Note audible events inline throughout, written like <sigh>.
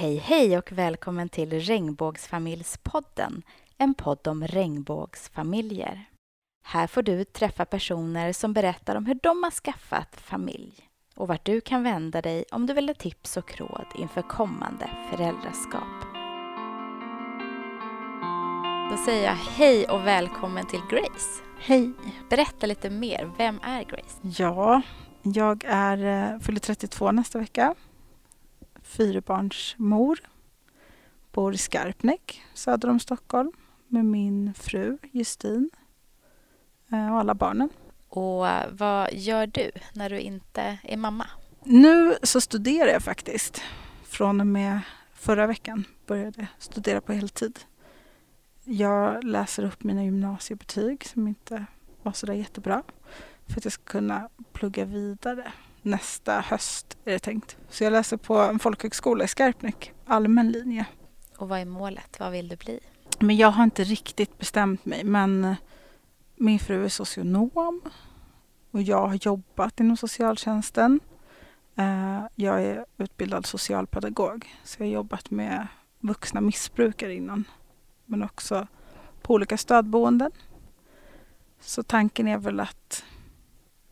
Hej hej och välkommen till Regnbågsfamiljspodden, en podd om regnbågsfamiljer. Här får du träffa personer som berättar om hur de har skaffat familj och vart du kan vända dig om du vill ha tips och råd inför kommande föräldraskap. Då säger jag hej och välkommen till Grace. Hej! Berätta lite mer, vem är Grace? Ja, jag är, eh, fyller 32 nästa vecka. Fyrabarnsmor. Bor i Skarpnäck söder om Stockholm med min fru Justin eh, och alla barnen. Och vad gör du när du inte är mamma? Nu så studerar jag faktiskt. Från och med förra veckan började studera på heltid. Jag läser upp mina gymnasiebetyg som inte var sådär jättebra för att jag ska kunna plugga vidare. Nästa höst är det tänkt. Så jag läser på en folkhögskola i Skarpnäck, allmän linje. Och vad är målet? Vad vill du bli? Men jag har inte riktigt bestämt mig men min fru är socionom och jag har jobbat inom socialtjänsten. Eh, jag är utbildad socialpedagog så jag har jobbat med vuxna missbrukare innan men också på olika stödboenden. Så tanken är väl att,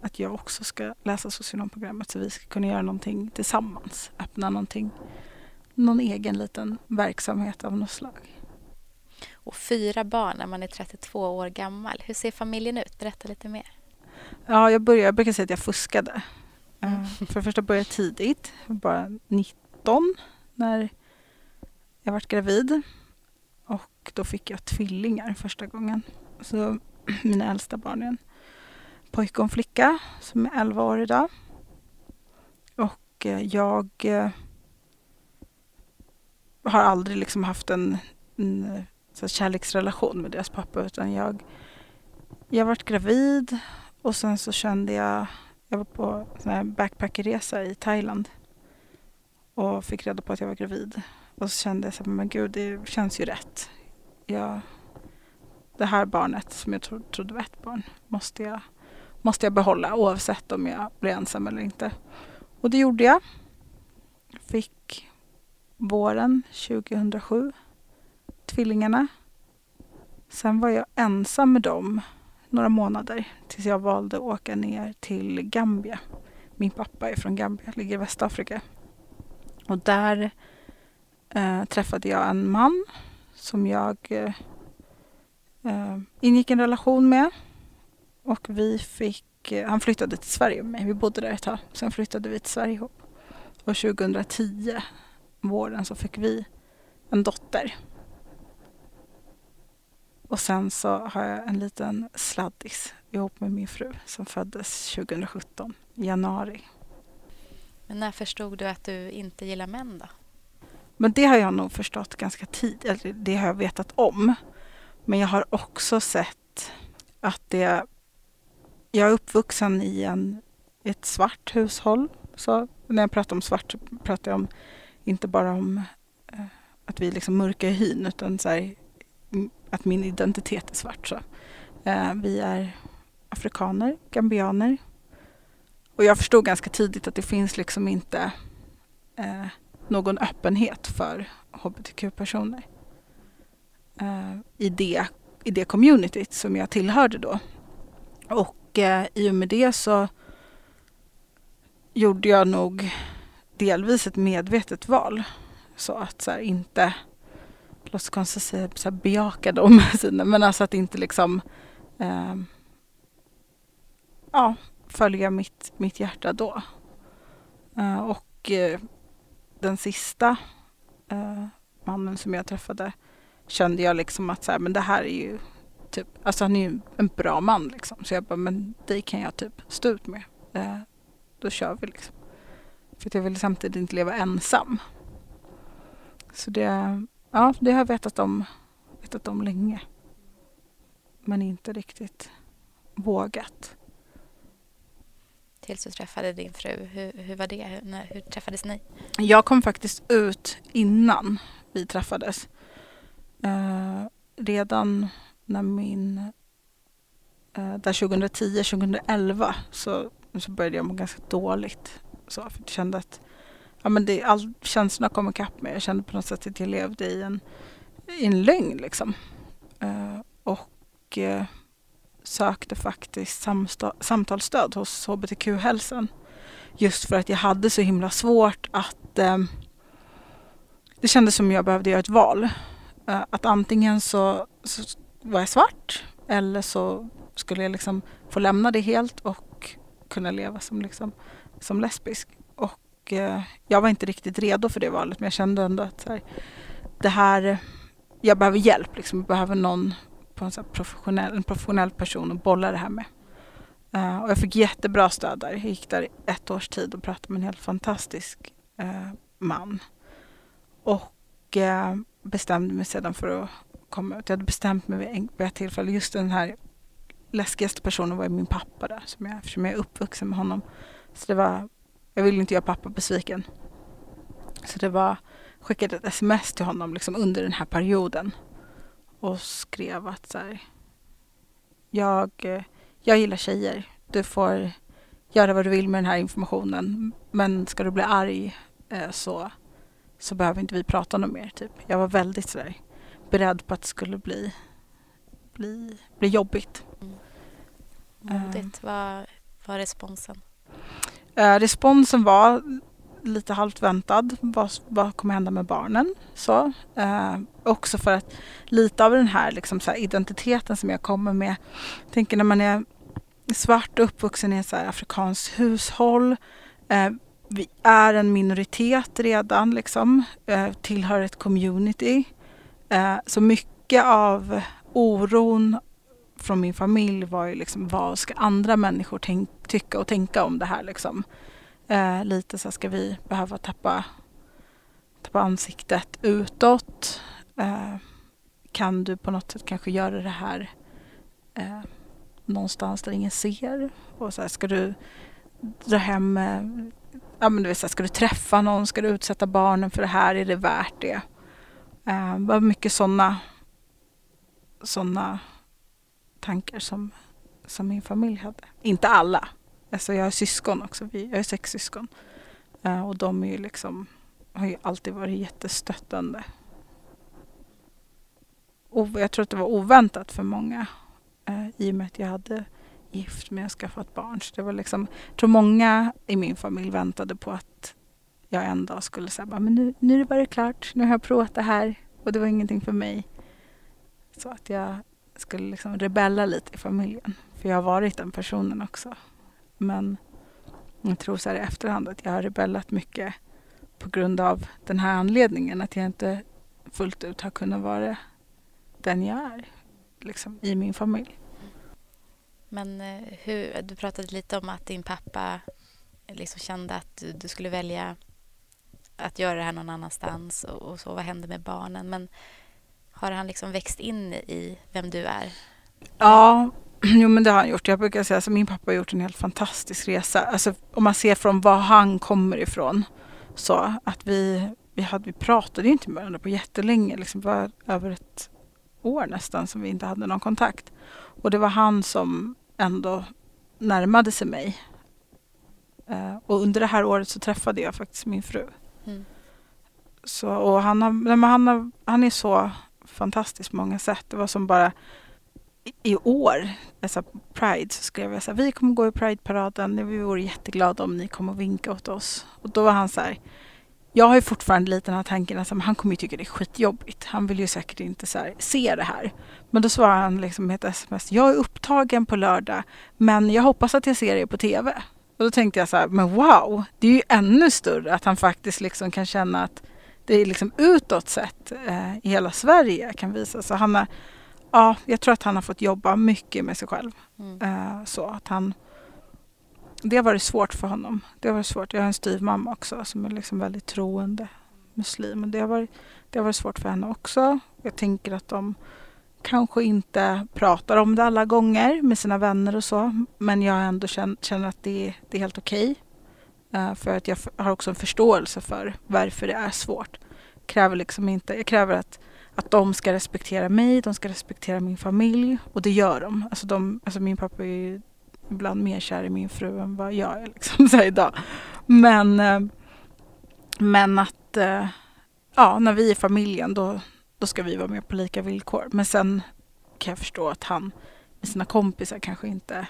att jag också ska läsa socionomprogrammet så vi ska kunna göra någonting tillsammans. Öppna någonting, någon egen liten verksamhet av något slag. Och fyra barn när man är 32 år gammal. Hur ser familjen ut? Berätta lite mer. Ja, jag, började, jag brukar säga att jag fuskade. Uh, för det första började jag tidigt, bara 19 när jag var gravid. Och då fick jag tvillingar första gången. Så mina äldsta barn är en pojke och en flicka som är 11 år idag. Och eh, jag eh, har aldrig liksom haft en, en eh, så kärleksrelation med deras pappa utan jag, jag varit gravid och sen så kände jag, jag var på en backpackerresa i Thailand och fick reda på att jag var gravid. Och så kände jag så men gud det känns ju rätt. Jag, det här barnet som jag tro, trodde var ett barn måste jag, måste jag behålla oavsett om jag blir ensam eller inte. Och det gjorde jag. Fick våren 2007 tvillingarna. Sen var jag ensam med dem några månader tills jag valde att åka ner till Gambia. Min pappa är från Gambia, ligger i Västafrika. Och där eh, träffade jag en man som jag eh, eh ingick en relation med. Och vi fick, eh, han flyttade till Sverige med mig. Vi bodde där ett tag. Sen flyttade vi till Sverige ihop. Och 2010, våren, så fick vi en dotter. Och sen så har jag en liten sladdis ihop med min fru som föddes 2017, i januari. Men när förstod du att du inte gillar män då? Men det har jag nog förstått ganska tidigt, det har jag vetat om. Men jag har också sett att det... Jag är uppvuxen i en, ett svart hushåll. Så när jag pratar om svart så pratar jag om, inte bara om eh, att vi är liksom mörka i hyn utan så här, att min identitet är svart. Så. Eh, vi är afrikaner, gambianer. Och jag förstod ganska tidigt att det finns liksom inte eh, någon öppenhet för hbtq-personer eh, i, det, i det communityt som jag tillhörde då. Och eh, i och med det så gjorde jag nog delvis ett medvetet val. Så att så här, inte, låter konstigt att säga, så här, bejaka de <laughs> sidorna, men alltså att inte liksom eh, ja, följa mitt, mitt hjärta då. Eh, och eh, den sista eh, mannen som jag träffade kände jag liksom att så här, men det här är ju typ, alltså han är ju en bra man liksom. Så jag bara, men det kan jag typ stå ut med. då kör vi liksom. För att jag vill samtidigt inte leva ensam. Så det, ja, det har jag vetat om, vetat om länge. Men inte riktigt vågat tills du träffade din fru. Hur, hur var det? Hur, när, hur träffades ni? Jag kom faktiskt ut innan vi träffades. Uh, redan när min... Eh, där 2010, 2011 så, så började jag må ganska dåligt. Så, för jag kände att ja, men det, all, känslorna kom ikapp mig. Jag kände på något sätt att jag levde i en, i en lögn. Liksom. Eh, och eh, sökte faktiskt samsta, samtalsstöd hos hbtq-hälsan. Just för att jag hade så himla svårt att Eh, det kändes som jag behövde göra ett val. att antingen så, så var jag svart eller så skulle jag liksom få lämna det helt och kunna leva som, liksom, som lesbisk. Och eh, jag var inte riktigt redo för det valet men jag kände ändå att så här, det här, jag behöver hjälp. Liksom. Jag behöver någon på en, så professionell, en professionell person att bolla det här med. Uh, och jag fick jättebra stöd där. Jag gick där i ett års tid och pratade med en helt fantastisk uh, man. Och uh, bestämde mig sedan för att kom ut. Jag hade bestämt mig vid ett tillfälle, just den här läskigaste personen var min pappa där, som jag, eftersom jag är uppvuxen med honom. Så det var, jag ville inte göra pappa besviken. Så det var, skickade ett sms till honom liksom under den här perioden och skrev att så här, jag, jag gillar tjejer. Du får göra vad du vill med den här informationen. Men ska du bli arg eh, så, så behöver inte vi prata något mer. Typ. Jag var väldigt sådär beredd på att det skulle bli, bli, bli jobbigt. Mm. Modigt. Uh, vad var responsen? Uh, responsen var lite halvt väntad. Vad, vad kommer hända med barnen? Så, uh, också för att lite av den här, liksom, så här identiteten som jag kommer med. Jag tänker när man är svart och uppvuxen i ett afrikanskt hushåll. Vi är en minoritet redan, liksom, tillhör ett community. Eh, så mycket av oron från min familj var ju liksom vad ska andra människor tänk, tycka och tänka om det här liksom. Eh, lite så ska vi behöva tappa, tappa ansiktet utåt? Eh, kan du på något sätt kanske göra det här eh, någonstans där ingen ser? Och så här, ska du dra hem, eh, ja men du vet, så här, ska du träffa någon? Ska du utsätta barnen för det här? Är det värt det? Eh, det var mycket sådana såna tankar som, som min familj hade. Inte alla. Alltså jag har syskon också. jag är sex syskon. Eh, och de är ju liksom, har ju alltid varit jättestöttande. Och jag tror att det var oväntat för många eh, i och med att jag hade gift mig och skaffat barn. Så det var liksom, jag tror många i min familj väntade på att jag en dag skulle säga men nu, nu är det bara klart, nu har jag provat det här och det var ingenting för mig. Så att jag skulle liksom rebella lite i familjen. För jag har varit den personen också. Men jag tror så här i efterhand att jag har rebellat mycket på grund av den här anledningen. Att jag inte fullt ut har kunnat vara den jag är liksom, i min familj. Men eh, hur, du pratade lite om att din pappa liksom kände att du, skulle välja att göra det här någon annanstans och, och så. Vad händer med barnen? Men har han liksom växt in i vem du är? Ja, <clears throat> jo men det har han gjort. Jag brukar säga att alltså, min pappa har gjort en helt fantastisk resa. Alltså om man ser från var han kommer ifrån. Så att vi, vi, hade, vi pratade ju inte med varandra på jättelänge. Liksom var över ett år nästan som vi inte hade någon kontakt. Och det var han som ändå närmade sig mig. Eh, och under det här året så träffade jag faktiskt min fru. Mm. Så, och han, har, han, har, han är så fantastisk på många sätt. Det var som bara i år, alltså Pride, så skrev jag så här, vi kommer gå i Pride-paraden, vi vore jätteglada om ni kommer och vinka åt oss. Och då var han så här, jag har ju fortfarande lite den här tanken att han kommer ju tycka det är skitjobbigt. Han vill ju säkert inte så här, se det här. Men då svarar han liksom med ett sms, jag är upptagen på lördag, men jag hoppas att jag ser er på TV. Och då tänkte jag så här, men wow, det är ju ännu större att han faktiskt liksom kan känna att det är liksom utåt sett eh, i hela Sverige kan visa. Så han ja, jag tror att han har fått jobba mycket med sig själv. Mm. Eh, så att han, det har varit svårt för honom. Det har varit svårt. Jag har en styvmamma också som är liksom väldigt troende muslim. Och det, har varit, det har varit svårt för henne också. Jag tänker att de kanske inte pratar om det alla gånger med sina vänner och så. Men jag ändå känner, att det, det är helt okej. Okay. För att jag har också en förståelse för varför det är svårt. Kräver liksom inte, jag kräver att, att de ska respektera mig, de ska respektera min familj och det gör de. Alltså, de, alltså min pappa är ju ibland mer kär i min fru än vad jag är liksom, <laughs> så idag. Men eh, Men att eh, ja, när vi är familjen då, då ska vi vara med på lika villkor. Men sen kan jag förstå att han med sina kompisar kanske inte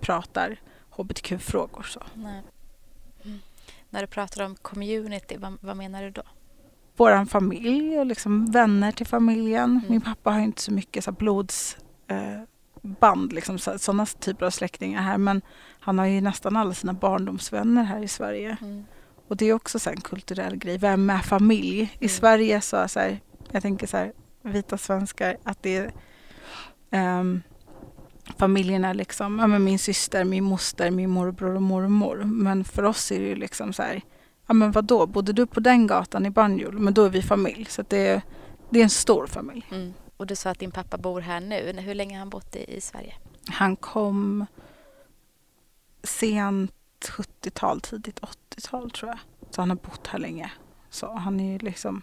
pratar hbtq-frågor. Så. Nej. Mm. När du pratar om community, vad, vad menar du då? Vår familj och liksom vänner till familjen. Mm. Min pappa har inte så mycket så blodsband, eh, liksom, så, sådana typer av släktingar här. Men han har ju nästan alla sina barndomsvänner här i Sverige. Mm. Och det är också så en kulturell grej. Vem är familj? Mm. I Sverige så, så här, jag tänker så här, vita svenskar, att det är um, familjen är liksom, ja, men min syster, min moster, min morbror och mormor. Men för oss är det ju liksom så här, ja men vadå, bodde du på den gatan i Banjul? Men då är vi familj. Så det är, det är en stor familj. Mm. Och du sa att din pappa bor här nu. Hur länge har han bott i, i Sverige? Han kom sent 70-tal, tidigt 80-tal tror jag. Så han har bott här länge. Så han är ju liksom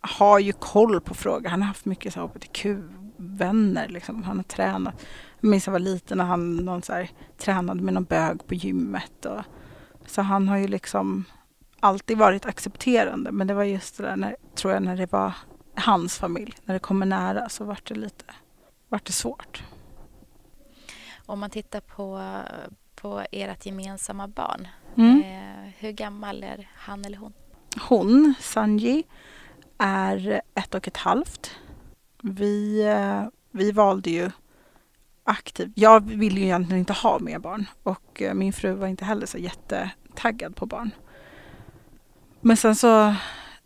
har ju koll på frågor. Han har haft mycket hbtq-vänner. Liksom. Han har tränat. Jag minns jag var liten när han någon så här, tränade med någon bög på gymmet. Och, så han har ju liksom alltid varit accepterande. Men det var just det där, när, tror jag, när det var hans familj. När det kommer nära så vart det lite vart det svårt. Om man tittar på, på ert gemensamma barn. Mm. Eh, hur gammal är han eller hon? Hon, Sanji, är ett och ett halvt. Vi, eh, vi valde ju aktivt. Jag ville ju egentligen inte ha mer barn och eh, min fru var inte heller så jättetaggad på barn. Men sen så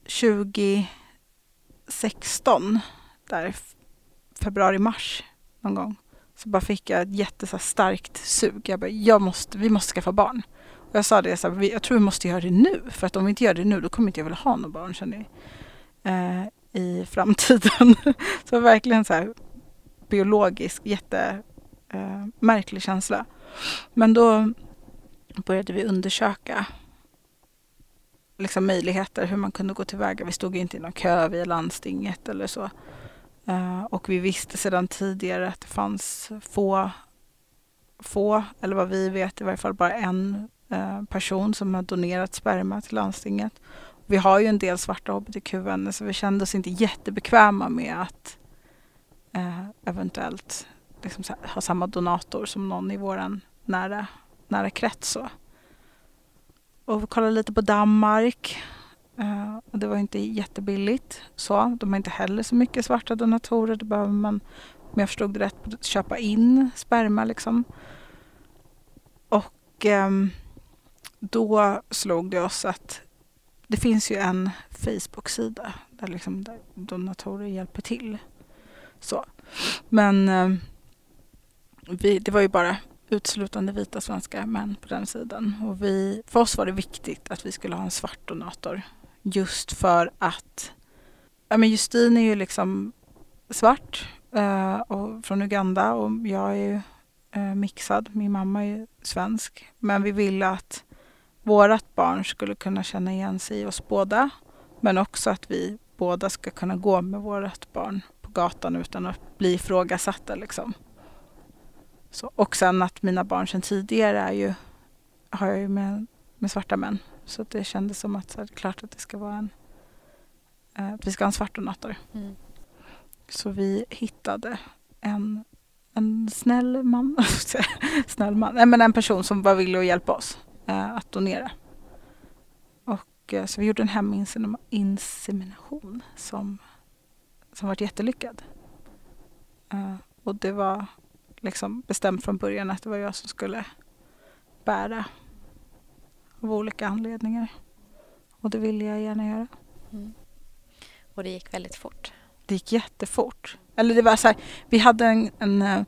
2016, där februari-mars någon gång, så bara fick jag ett jättestarkt sug. Jag bara, jag måste, vi måste skaffa barn. Och jag sa det så här, jag tror vi måste göra det nu. För att om vi inte gör det nu då kommer inte jag vilja ha något barn känner jag eh, i framtiden. <laughs> så verkligen så här biologisk, jättemärklig eh, känsla. Men då började vi undersöka liksom möjligheter hur man kunde gå tillväga. Vi stod inte i någon kö via landstinget eller så. Uh, och vi visste sedan tidigare att det fanns få, få, eller vad vi vet i varje fall bara en uh, person som har donerat sperma till landstinget. Vi har ju en del svarta hbtq-vänner så vi kände oss inte jättebekväma med att eh, eventuellt liksom, ha samma donator som någon i vår nära, nära krets. Så. Och vi kollade lite på Danmark. Eh, och det var inte jättebilligt. Så. De har inte heller så mycket svarta donatorer. Det behöver man, om jag förstod det rätt, köpa in sperma. Liksom. Och eh, då slog det oss att det finns ju en Facebook-sida där, liksom, där donatorer hjälper till. Så. Men eh, vi, det var ju bara uteslutande vita svenska män på den sidan. Och vi, för oss var det viktigt att vi skulle ha en svart donator. Just för att ja, men Justine är ju liksom svart eh, och från Uganda och jag är ju eh, mixad. Min mamma är svensk. Men vi ville att vårat barn skulle kunna känna igen sig i oss båda. Men också att vi båda ska kunna gå med vårt barn på gatan utan att bli ifrågasatta. Liksom. Så, och sen att mina barn sedan tidigare är ju, har jag ju med, med svarta män. Så det kändes som att så är det klart att det ska vara en eh, att vi ska ha en svart donator. Mm. Så vi hittade en, en snäll man, <laughs> snäll man, nej men en person som var villig att hjälpa oss att donera. Och, eh, så vi gjorde en heminsemination som, som var jättelyckad. Eh, och det var liksom bestämt från början att det var jag som skulle bära av olika anledningar. Och det ville jag gärna göra. Mm. Och det gick väldigt fort? Det gick jättefort. Eller det var så här, vi hade en, en eh,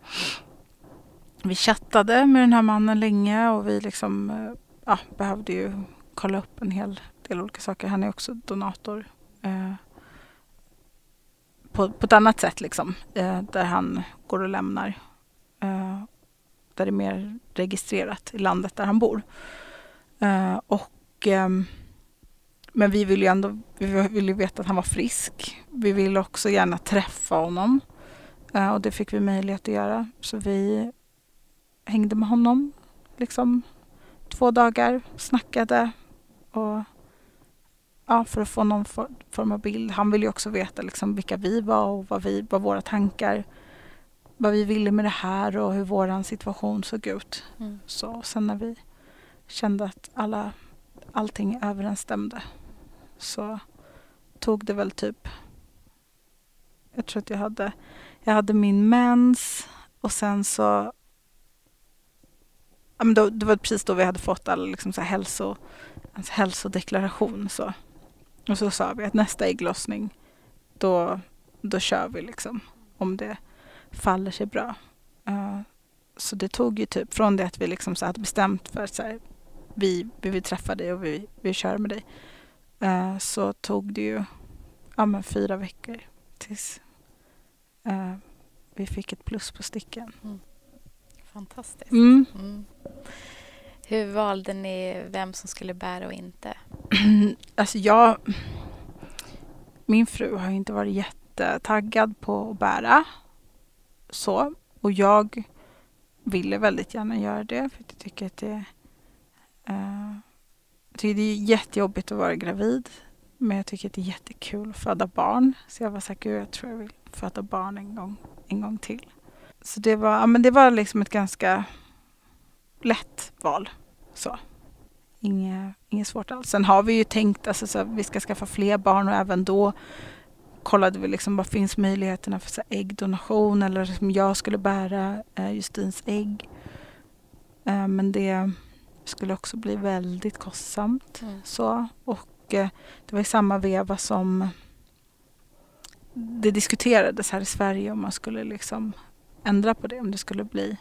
vi chattade med den här mannen länge och vi liksom eh, ja, behövde ju kolla upp en hel del olika saker. Han är också donator eh, på, på ett annat sätt liksom. Eh, där han går och lämnar. Eh, där det är mer registrerat i landet där han bor. Eh, och, ehm, men vi ville ju ändå vi ville veta att han var frisk. Vi ville också gärna träffa honom. Eh, och det fick vi möjlighet att göra. Så vi hängde med honom liksom två dagar, snackade och ja, för att få någon for, form av bild. Han ville ju också veta liksom vilka vi var och vad, vi, vad våra tankar, vad vi ville med det här och hur vår situation såg ut. Mm. Så sen när vi kände att alla, allting överensstämde så tog det väl typ, jag tror att jag hade, jag hade min mens och sen så ja, men då, det var precis då vi hade fått all liksom så här hälso, alltså hälsodeklaration. Så. Och så sa vi att nästa ägglossning, då, då kör vi liksom. Om det faller sig bra. Uh, så det tog ju typ från det att vi liksom så hade bestämt för att så här, vi, vi vill träffa dig och vi vill köra med dig. Uh, så tog det ju ja, men fyra veckor tills uh, vi fick ett plus på sticken. Mm. Fantastiskt. Mm. Mm. Hur valde ni vem som skulle bära och inte? <clears throat> alltså jag... Min fru har inte varit jättetaggad på att bära. Så. Och jag ville väldigt gärna göra det för jag tycker att det... Uh, jag tycker det är jättejobbigt att vara gravid. Men jag tycker att det är jättekul att föda barn. Så jag var så här, gud jag tror jag vill föda barn en gång, en gång till. Så det var, ja, men det var liksom ett ganska lätt val. Så. Inget, inget svårt alls. Sen har vi ju tänkt alltså, så vi ska skaffa fler barn och även då kollade vi liksom vad finns möjligheterna för så äggdonation eller som jag skulle bära eh, Justins ägg. Eh, men det skulle också bli väldigt kostsamt. Mm. Så. Och eh, det var i samma veva som det diskuterades här i Sverige om man skulle liksom ändra på det, om det skulle bli,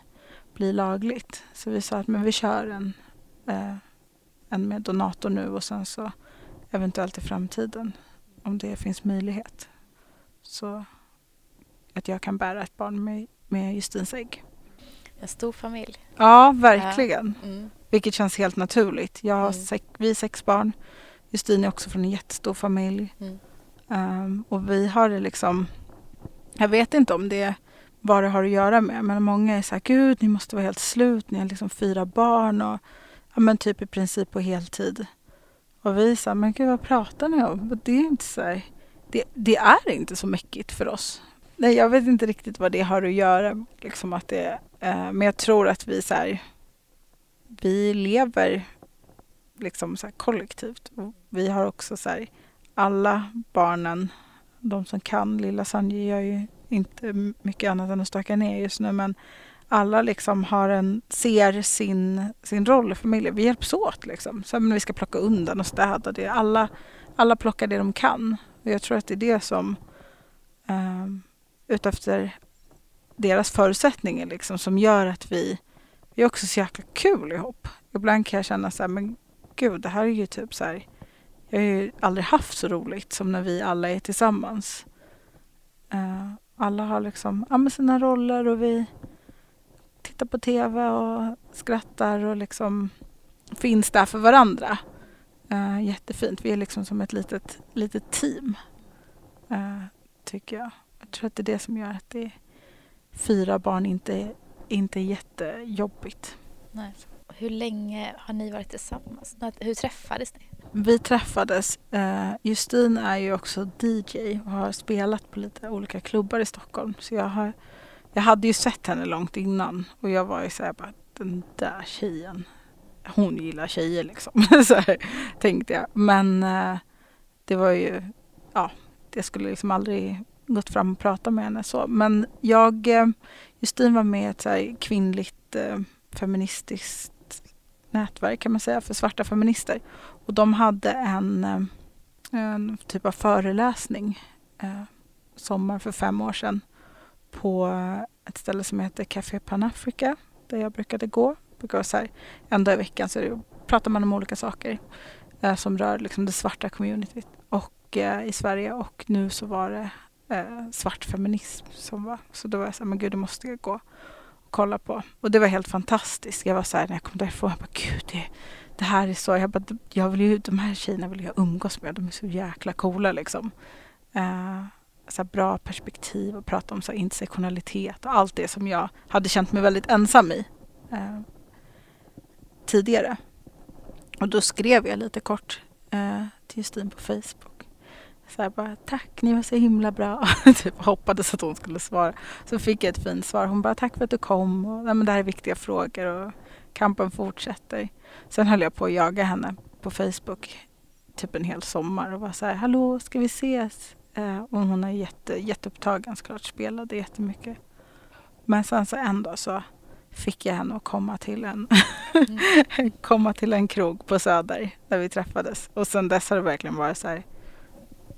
bli lagligt. Så vi sa att men vi kör en, eh, en med donator nu och sen så eventuellt i framtiden om det finns möjlighet. Så att jag kan bära ett barn med, med Justins ägg. En stor familj. Ja, verkligen. Ja. Mm. Vilket känns helt naturligt. Jag har Mm. sex, vi är sex barn. Justin är också från en jättestor familj. Mm. Um, och vi har det liksom... Jag vet inte om det vad det har att göra med. Men många är så här, gud ni måste vara helt slut. Ni har liksom fyra barn och ja, men typ i princip på heltid. Och vi sa, men gud vad pratar ni om? Det är inte så här, det, det är inte så mäckigt för oss. Nej, jag vet inte riktigt vad det har att göra. Liksom att det, eh, men jag tror att vi så här, vi lever liksom så här kollektivt. Och vi har också så här, alla barnen, de som kan, lilla Sanji gör ju inte mycket annat än att stöka ner just nu men alla liksom har en, ser sin, sin roll i familjen. Vi hjälps åt liksom. Så när vi ska plocka undan och städa det. Alla, alla plockar det de kan. Och jag tror att det är det som eh, utefter deras förutsättningar liksom, som gör att vi, vi är också så jäkla kul ihop. Ibland kan jag känna så här, men gud det här är ju typ så här, jag har ju aldrig haft så roligt som när vi alla är tillsammans. Uh, alla har liksom ja, med sina roller och vi tittar på tv och skrattar och liksom finns där för varandra. Uh, jättefint. Vi är liksom som ett litet, litet team. Uh, tycker jag. Jag tror att det är det som gör att det är fyra barn inte, inte är jättejobbigt. Nej. Hur länge har ni varit tillsammans? Hur träffades ni? Vi träffades. eh, Justine är ju också DJ och har spelat på lite olika klubbar i Stockholm. Så jag, har, jag hade ju sett henne långt innan och jag var ju såhär bara den där tjejen. Hon gillar tjejer liksom. <laughs> så här, tänkte jag. Men eh, det var ju, ja, det skulle liksom aldrig gått fram och pratat med henne så. Men jag, eh, Justine var med i ett så här kvinnligt eh, feministiskt nätverk kan man säga för svarta feminister. Och de hade en, eh, en typ av föreläsning eh, sommar för fem år sedan på ett ställe som heter Café Panafrica där jag brukade gå. Brukar så här, en dag i veckan så det, pratar man om olika saker eh, som rör liksom, det svarta communityt och, eh, i Sverige och nu så var det eh, svart feminism som var. Så då var jag så här, men gud det måste jag gå kolla på. Och det var helt fantastiskt. Jag var så här när jag kom därifrån, jag bara gud det, det här är så, jag bara, jag vill ju, de här tjejerna vill jag umgås med, de är så jäkla coola liksom. Uh, så bra perspektiv och prata om så intersektionalitet och allt det som jag hade känt mig väldigt ensam i uh, tidigare. Och då skrev jag lite kort uh, till Justin på Facebook. Så här bara, tack, ni var så himla bra. <laughs> typ hoppades att hon skulle svara. Så fick jag ett fint svar. Hon bara, tack för att du kom. Och, Nej, men det här är viktiga frågor och kampen fortsätter. Sen höll jag på att jaga henne på Facebook typ en hel sommar och var så här, hallå, ska vi ses? Eh, och hon är jätte, jätteupptagen såklart, spelade jättemycket. Men sen så en dag så fick jag henne att komma till en, mm. <laughs> komma till en krog på Söder där vi träffades. Och sen dess har det verkligen varit så här,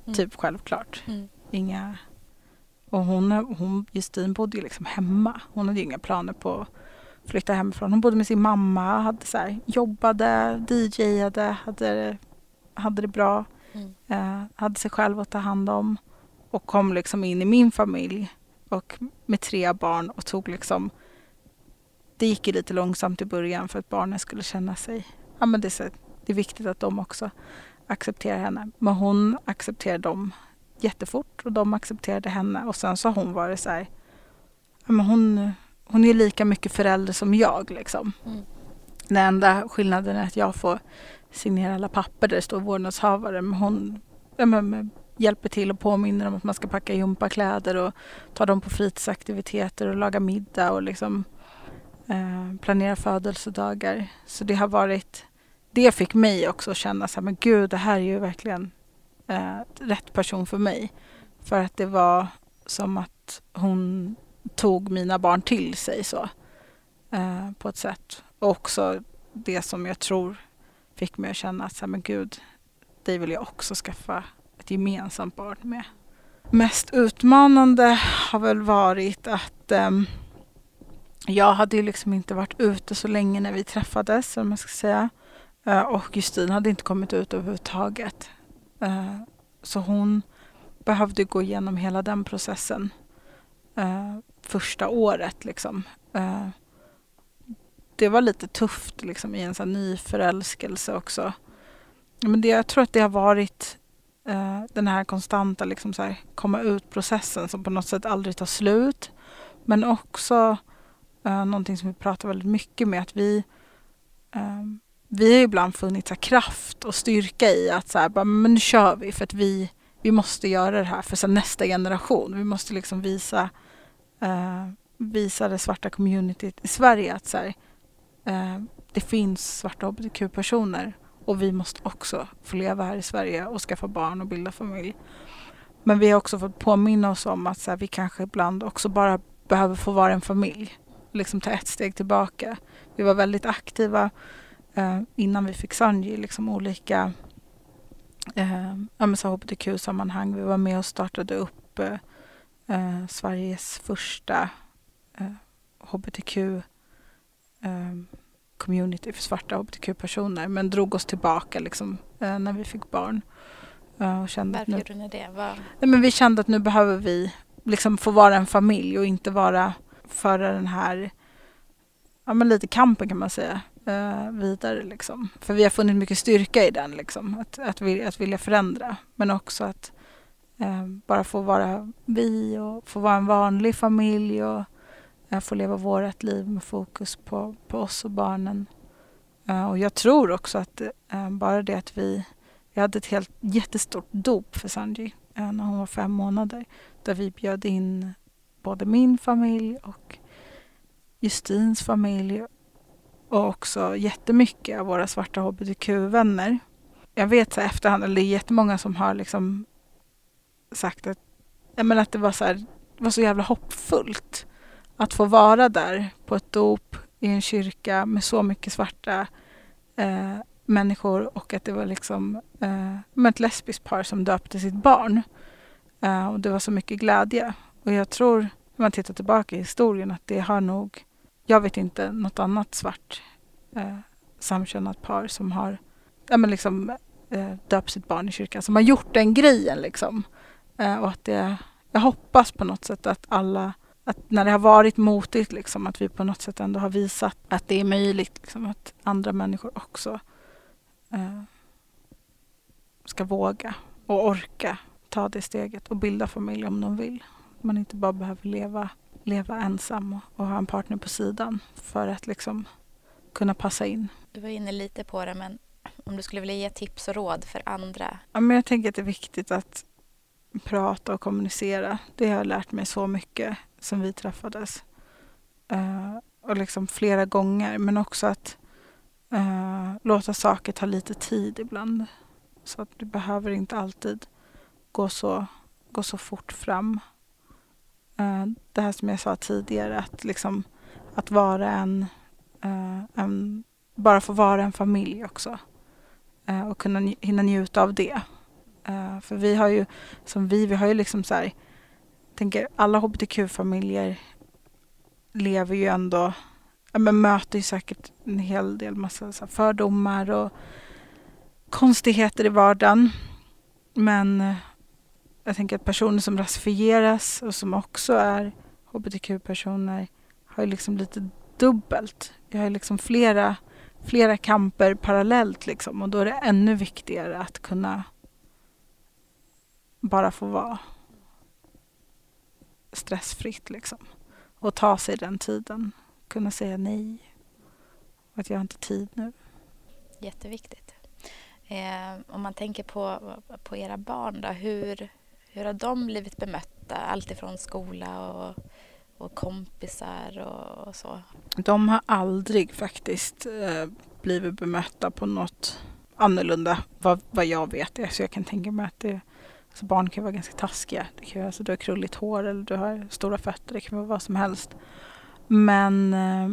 mm. typ självklart. Mm. Inga... Och hon, hon, Justin bodde ju liksom hemma. Hon hade ju inga planer på att flytta hemifrån. Hon bodde med sin mamma, hade så här, jobbade, DJade, hade, hade det bra. Mm. Eh, hade sig själv att ta hand om och kom liksom in i min familj och med tre barn och tog liksom det gick ju lite långsamt i början för att barnen skulle känna sig, ja men det är, så, det är viktigt att de också accepterar henne. Men hon accepterade dem jättefort och de accepterade henne och sen så har hon varit så här, men hon, hon är lika mycket förälder som jag liksom. Mm. Den enda skillnaden är att jag får signera alla papper där det står vårdnadshavare men hon ja, men, hjälper till och påminner om att man ska packa gympakläder och ta dem på fritidsaktiviteter och laga middag och liksom eh, planera födelsedagar. Så det har varit, det fick mig också att känna så här, men gud det här är ju verkligen eh, rätt person för mig. För att det var som att hon tog mina barn till sig så eh, på ett sätt. Och också det som jag tror fick mig att känna att så här, men gud, dig vill jag också skaffa ett gemensamt barn med. Mest utmanande har väl varit att eh, jag hade ju liksom inte varit ute så länge när vi träffades, om man ska säga. Eh, och Justin hade inte kommit ut överhuvudtaget. Eh, så hon behövde gå igenom hela den processen eh, första året. Liksom. det var lite tufft liksom, i en sån ny förälskelse också. Men det, jag tror att det har varit den här konstanta liksom så här, komma ut-processen som på något sätt aldrig tar slut. Men också eh, någonting som vi pratar väldigt mycket med att vi eh, vi har ibland funnit så kraft och styrka i att så här, bara, men nu kör vi för att vi, vi måste göra det här för så nästa generation. Vi måste liksom visa, eh, visa det svarta communityt i Sverige att så här, eh, det finns svarta hbtq-personer och vi måste också få leva här i Sverige och skaffa barn och bilda familj. Men vi har också fått påminna oss om att så här, vi kanske ibland också bara behöver få vara en familj. Liksom ta ett steg tillbaka. Vi var väldigt aktiva eh, innan vi fick Sanji, liksom olika eh, hbtq-sammanhang. Vi var med och startade upp eh, eh Sveriges första eh, hbtq eh, community för svarta hbtq-personer men drog oss tillbaka liksom, eh, när vi fick barn. Eh, och kände Varför nu, gjorde ni det? Var... Nej, men vi kände att nu behöver vi liksom få vara en familj och inte vara föra den här ja, men lite kampen kan man säga eh, vidare. Liksom. För vi har funnit mycket styrka i den, liksom, att, att, vilja, att vilja förändra. Men också att eh, bara få vara vi och få vara en vanlig familj och eh, få leva vårt liv med fokus på, på oss och barnen. Uh, och jag tror också att uh, bara det att vi, vi hade ett helt jättestort dop för Sanji uh, när hon var fem månader. Där vi bjöd in både min familj och Justins familj och också jättemycket av våra svarta hbtq-vänner. Jag vet så här efterhand, eller det är jättemånga som har liksom sagt att, men att det var så, här, var så jävla hoppfullt att få vara där på ett dop i en kyrka med så mycket svarta eh, människor och att det var liksom eh, ett lesbiskt par som döpte sitt barn. Eh, och det var så mycket glädje. Och jag tror, när man tittar tillbaka i historien, att det har nog, jag vet inte något annat svart eh, samkönat par som har ja, men liksom, eh, döpt sitt barn i kyrkan, som har gjort den grejen. Liksom. Eh, och att det, jag hoppas på något sätt att alla att när det har varit motigt, liksom, att vi på något sätt ändå har visat att det är möjligt. Liksom, att andra människor också eh, ska våga och orka ta det steget och bilda familj om de vill. Man inte bara behöver leva, leva ensam och, ha en partner på sidan för att liksom kunna passa in. Du var inne lite på det, men om du skulle vilja ge tips och råd för andra? Ja, men jag tänker att det är viktigt att prata och kommunicera. Det har jag lärt mig så mycket sen vi träffades. Uh, och liksom flera gånger, men också att uh, låta saker ta lite tid ibland. Så att det behöver inte alltid gå så, gå så fort fram. Eh, det här som jag sa tidigare, att, liksom, att vara en, eh, en bara få vara en familj också. Eh, och kunna hinna njuta av det. för vi har ju, som vi, vi har ju liksom så här, tänker alla hbtq-familjer lever ju ändå, ja, men möter ju säkert en hel del massa så fördomar och konstigheter i vardagen. Men jag tänker att personer som rasifieras och som också är hbtq-personer har ju liksom lite dubbelt. Vi har ju liksom flera, flera kamper parallellt liksom och då är det ännu viktigare att kunna bara få vara stressfritt liksom och ta sig den tiden. Kunna säga nej. Att jag har inte tid nu. Jätteviktigt. Eh, om man tänker på, på era barn då, hur, hur har de blivit bemötta? Alltifrån skola och, och kompisar och, och, så. De har aldrig faktiskt eh, blivit bemötta på något annorlunda vad, vad jag vet. Så jag kan tänka mig att det Alltså barn kan vara ganska taskiga. Det kan vara, alltså, du har krulligt hår eller du har stora fötter. Det kan vara vad som helst. Men eh,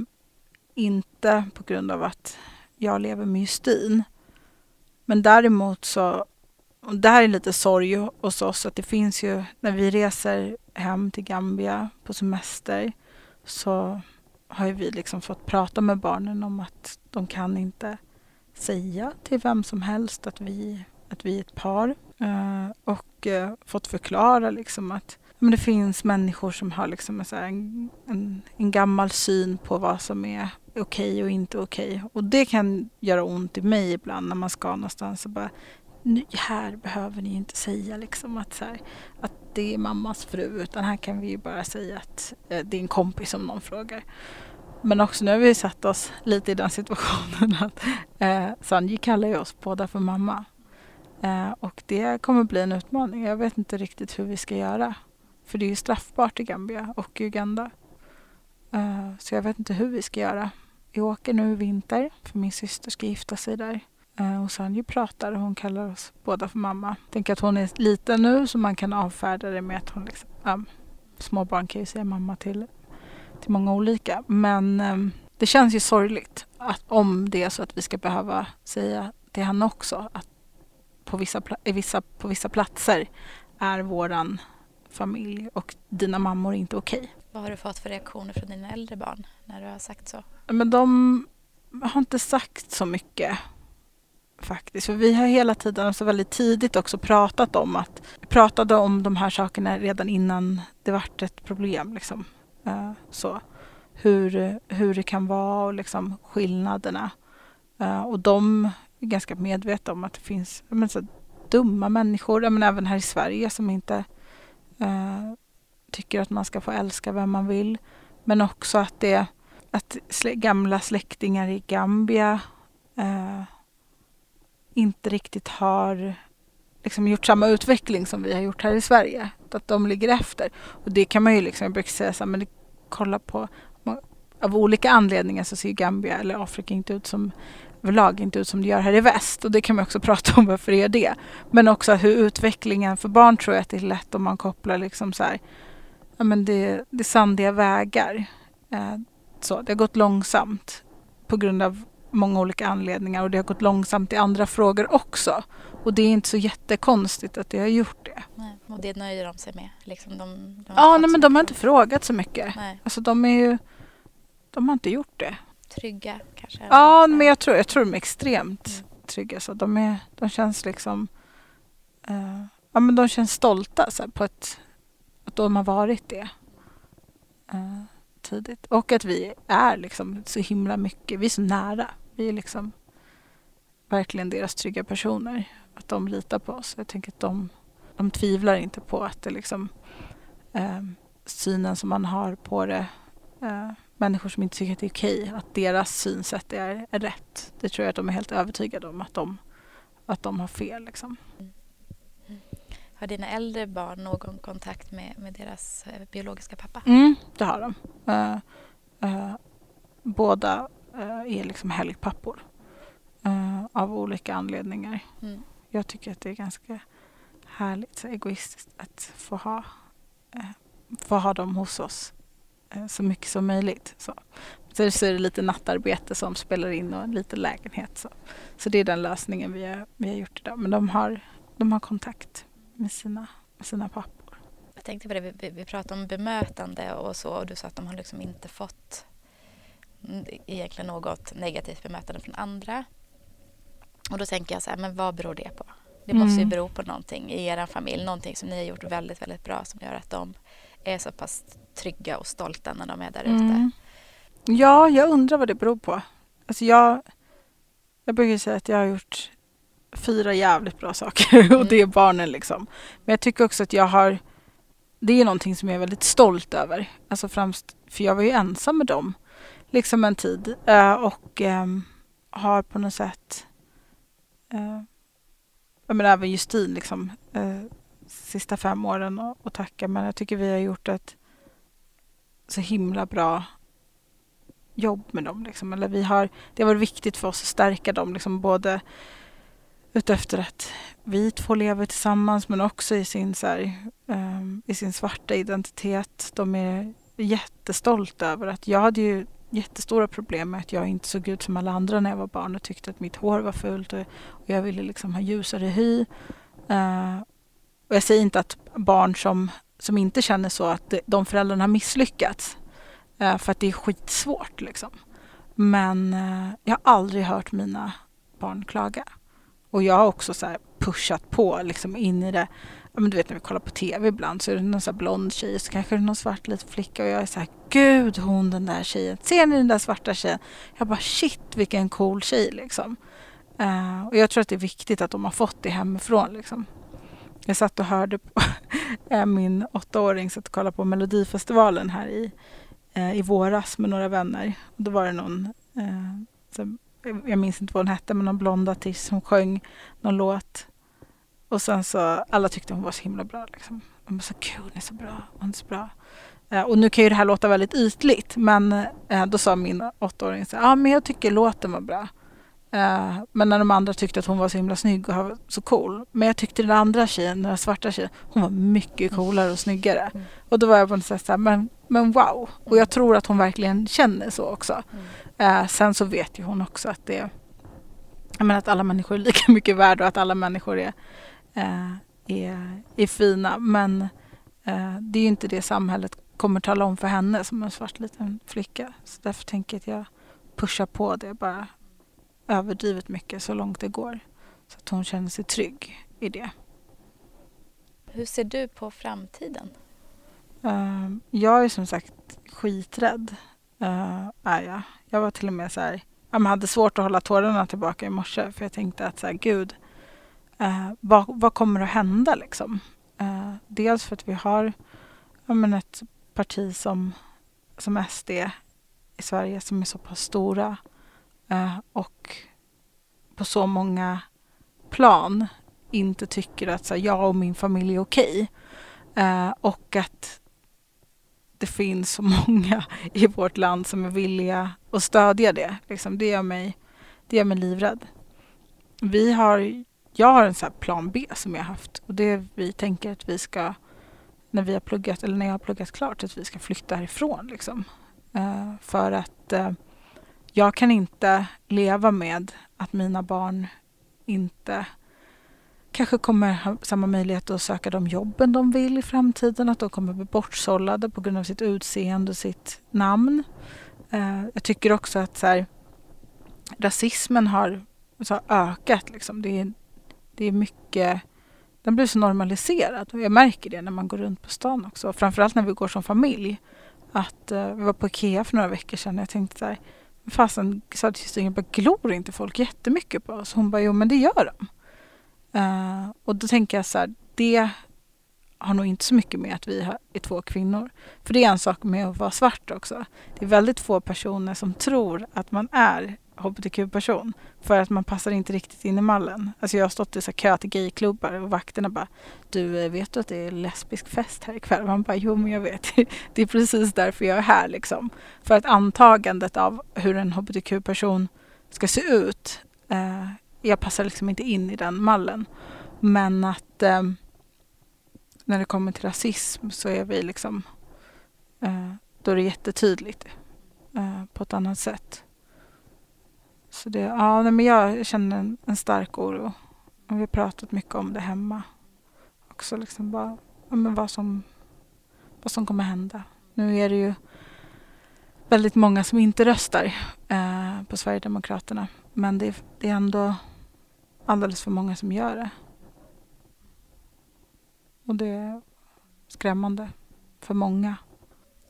inte på grund av att jag lever med Justin. Men däremot så, och det här är lite sorg hos oss, att det finns ju, när vi reser hem till Gambia på semester så har ju vi liksom fått prata med barnen om att de kan inte säga till vem som helst att vi, att vi är ett par. Eh, och eh, fått förklara liksom att men det finns människor som har liksom en, en, en, gammal syn på vad som är okej okay och inte okej. Okay. Och det kan göra ont i mig ibland när man ska någonstans och bara här behöver ni inte säga liksom att, så här, att det är mammas fru utan här kan vi ju bara säga att eh, det är en kompis om någon frågar. Men också nu har vi satt oss lite i den situationen att eh, Sanji kallar ju oss båda för mamma. Eh, och det kommer bli en utmaning. Jag vet inte riktigt hur vi ska göra. För det är ju straffbart i Gambia och Uganda. Eh, så jag vet inte hur vi ska göra. Vi åker nu i vinter för min syster ska gifta sig där. Eh, och Sanji pratar och hon kallar oss båda för mamma. Tänk att hon är liten nu så man kan avfärda det med att hon liksom, um, små barn kan ju säga mamma till, till många olika. Men um, det känns ju sorgligt att om det är så att vi ska behöva säga till henne också att på vissa, vissa, på vissa platser är våran familj och dina mammor inte okej. Okay. Vad har du fått för reaktioner från dina äldre barn när du har sagt så? Men de har inte sagt så mycket faktiskt. För vi har hela tiden, alltså väldigt tidigt också pratat om att vi pratade om de här sakerna redan innan det vart ett problem. Liksom. Uh, så. Hur, hur det kan vara och liksom skillnaderna. Uh, och de är ganska medvetna om att det finns men, så dumma människor, men även här i Sverige som inte uh, tycker att man ska få älska vem man vill. Men också att det att gamla släktingar i Gambia inte riktigt har liksom gjort samma utveckling som vi har gjort här i Sverige. Att de ligger efter. Och det kan man ju liksom, jag brukar säga så här, men kolla på av olika anledningar så ser Gambia eller Afrika inte ut som överlag inte ut som det gör här i väst. Och det kan man också <laughs> prata om varför det gör det. Men också hur utvecklingen för barn tror jag att det är lätt om man kopplar liksom så här, ja men det, det är sandiga vägar. Eh, så, det har gått långsamt på grund av många olika anledningar och det har gått långsamt i andra frågor också. Och det är inte så jättekonstigt att det har gjort det. Nej, och det nöjer de sig med? Liksom de, de ja, nej, men de har inte frågat så mycket. Nej. Alltså de är ju, de har inte gjort det trygga kanske? Ja, men jag tror, jag tror de är extremt mm. trygga. Så de, är, de känns liksom... Uh, ja, men de känns stolta så här, på ett, att de har varit det uh, tidigt. Och att vi är liksom så himla mycket, vi är så nära. Vi är liksom verkligen deras trygga personer. Att de litar på oss. Jag tänker att de, de tvivlar inte på att det liksom uh, synen som man har på det människor som inte tycker att det är okej, att deras synsätt är, är rätt. Det tror jag att de är helt övertygade om att de, att de har fel. Liksom. Mm. Har dina äldre barn någon kontakt med, med deras eh, biologiska pappa? Mm, det har de. Uh, uh, båda är liksom helgpappor av olika anledningar. Mm. Jag tycker att det är ganska härligt, så egoistiskt att få ha, få ha dem hos oss så mycket som möjligt. Så. Så, så är det lite nattarbete som spelar in och lite lägenhet. Så, så det är den lösningen vi har, vi har gjort idag. Men de har, de har kontakt med sina, med sina pappor. Jag tänkte på det, vi, vi pratade om bemötande och så och du sa att de har liksom inte fått egentligen något negativt bemötande från andra. Och då tänker jag så här, men vad beror det på? Det måste ju mm. bero på någonting i er familj, någonting som ni har gjort väldigt, väldigt bra som gör att de är så pass trygga och stolta när de är där ute. Mm. Ja, jag undrar vad det beror på. Alltså jag, jag brukar säga att jag har gjort fyra jävligt bra saker <laughs> och mm. det är barnen liksom. Men jag tycker också att jag har, det är någonting som jag är väldigt stolt över. Alltså främst, för jag var ju ensam med dem liksom en tid eh, och ehm, har på något sätt, uh, jag menar även Justin liksom, eh, sista fem åren och, och tacka men jag tycker vi har gjort ett så himla bra jobb med dem. Liksom. Eller vi har, det har varit viktigt för oss att stärka dem, liksom, både utefter att vi två lever tillsammans men också i sin, så här, um, i sin svarta identitet. De är jättestolta över att jag hade ju jättestora problem med att jag inte såg ut som alla andra när jag var barn och tyckte att mitt hår var fult och, jag ville liksom ha ljusare hy. Uh, och jag säger inte att barn som, som inte känner så att de föräldrarna har misslyckats. Uh, för att det är skitsvårt liksom. Men uh, jag har aldrig hört mina barn klaga. Och jag har också så pushat på liksom in i det. Ja, men du vet när vi kollar på tv ibland så är det någon så blond tjej så kanske det är någon svart liten flicka och jag är så här Gud hon den där tjejen. Ser ni den där svarta tjejen? Jag bara shit vilken cool tjej liksom. Uh, och jag tror att det är viktigt att de har fått det hemifrån liksom. Jag satt och hörde på <laughs> eh, min åttaåring satt och kollade på Melodifestivalen här i, uh, i våras med några vänner. Och då var det någon uh, jag minns inte vad hon hette, men någon blond artist som sjöng någon låt. Och sen så, alla tyckte hon var så himla bra. Liksom. De var så kul, hon är så bra, hon är så bra. Eh, och nu kan ju det här låta väldigt ytligt, men eh, då sa min åttaåring så ja ah, men jag tycker låten var bra. Uh, men när de andra tyckte att hon var så himla snygg och så cool. Men jag tyckte den andra tjejen, den svarta tjejen, hon var mycket coolare och snyggare. Mm. Och då var jag på något sätt så här, men, men wow. Och jag tror att hon verkligen känner så också. Mm. Sen så vet ju hon också att det jag menar att alla människor är lika <laughs> mycket värda och att alla människor är, uh, är, är fina. Men det är ju inte det samhället kommer tala om för henne som en svart liten flicka. Så därför tänker jag att jag pushar på det bara överdrivet mycket så långt det går. Så att hon känner sig trygg i det. Hur ser du på framtiden? Uh, jag är som sagt skiträdd. Uh, är jag. jag var till och med så här, jag hade svårt att hålla tårarna tillbaka i morse för jag tänkte att så här, gud, eh, vad, vad kommer att hända liksom? Eh, dels för att vi har men, ett parti som, som SD i Sverige som är så pass stora Eh, och på så många plan inte tycker att så, jag och min familj är okej. Eh, och att det finns så <laughs> många i vårt land som är villiga att stödja det. Liksom, det, gör mig, det gör mig livrädd. Vi har, jag har en så plan B som jag haft och det vi tänker att vi ska när vi har pluggat, eller när jag har pluggat klart, att vi ska flytta härifrån. Liksom. Uh, för att uh, jag kan inte leva med att mina barn inte kanske kommer ha samma möjlighet att söka de jobben de vill i framtiden, att de kommer bli bortsållade på grund av sitt utseende och sitt namn. Uh, jag tycker också att så här, rasismen har så ökat. Liksom. Det, är, det är mycket, den blir så normaliserad och jag märker det när man går runt på stan också. Framförallt när vi går som familj. Att, uh, vi var på Ikea för några veckor sedan och jag tänkte så här, fasen sa till syster bara glor inte folk jättemycket på oss? Hon bara, jo men det gör de. Uh, och då tänker jag så här, det, har nog inte så mycket med att vi är två kvinnor. För det är en sak med att vara svart också. Det är väldigt få personer som tror att man är hbtq-person för att man passar inte riktigt in i mallen. Alltså jag har stått i så kö till gayklubbar och vakterna bara Du, eh, vet du att det är lesbisk fest här ikväll? Man bara, jo men jag vet. <laughs> Det är precis därför jag är här liksom. För att antagandet av hur en hbtq-person ska se ut, eh, jag passar liksom inte in i den mallen. Men att eh, när det kommer till rasism så är vi liksom, eh, då är det jättetydligt eh, på ett annat sätt. Så det, ja, men jag känner en, en stark oro. Och vi har pratat mycket om det hemma. Också liksom bara, ja, men vad, som, vad som kommer hända. Nu är det ju väldigt många som inte röstar eh, på Sverigedemokraterna. Men det, det är ändå alldeles för många som gör det. Och det är skrämmande för många.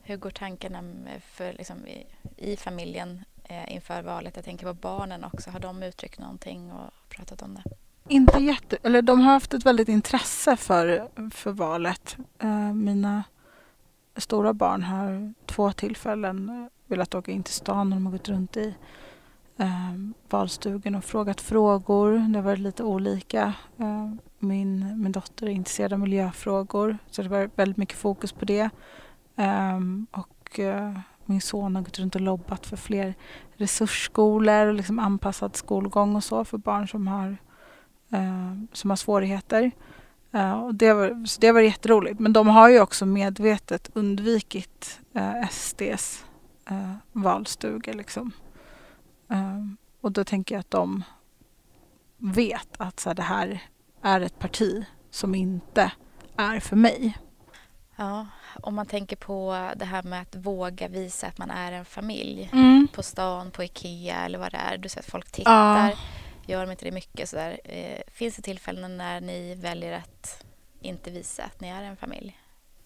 Hur går tankarna för, liksom, i, i familjen eh, inför valet? Jag tänker på barnen också. Har de uttryckt någonting och pratat om det? Inte jätte... Eller de har haft ett väldigt intresse för, för valet. Eh, mina stora barn har två tillfällen velat åka in till stan och de har gått runt i eh, valstugan och frågat frågor. Det har varit lite olika. Eh, min, min dotter är intresserad av miljöfrågor så det var väldigt mycket fokus på det. Eh, och eh, min son har gått runt och lobbat för fler resursskolor och liksom anpassad skolgång och så för barn som har, eh, som har svårigheter. Eh, och det, var, så det var jätteroligt. Men de har ju också medvetet undvikit eh, SDs eh, valstuga. Liksom. Eh, och då tänker jag att de vet att så här, det här är ett parti som inte är för mig. Ja, om man tänker på det här med att våga visa att man är en familj mm. på stan, på Ikea eller vad det är. Du ser att folk tittar. Ja. Gör de inte det mycket sådär. Eh, finns det tillfällen när ni väljer att inte visa att ni är en familj?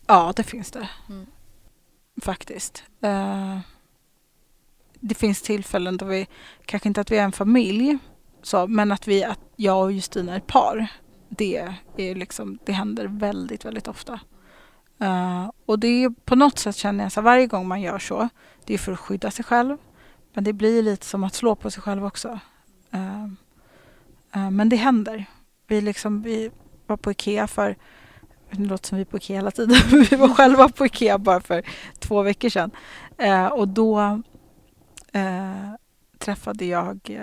Ja, det finns det. Mm. Faktiskt. Uh, det finns tillfällen då vi, kanske inte att vi är en familj, så, men att, vi, att jag och Justina är ett par det, är liksom, det händer väldigt, väldigt ofta. Uh, och det är på något sätt känner jag så varje gång man gör så, det är för att skydda sig själv. Men det blir lite som att slå på sig själv också. Uh, uh, men det händer. Vi, liksom, vi var på Ikea för, det låter som vi är på Ikea hela tiden, <laughs> vi var själva på Ikea bara för två veckor sedan. och då träffade jag,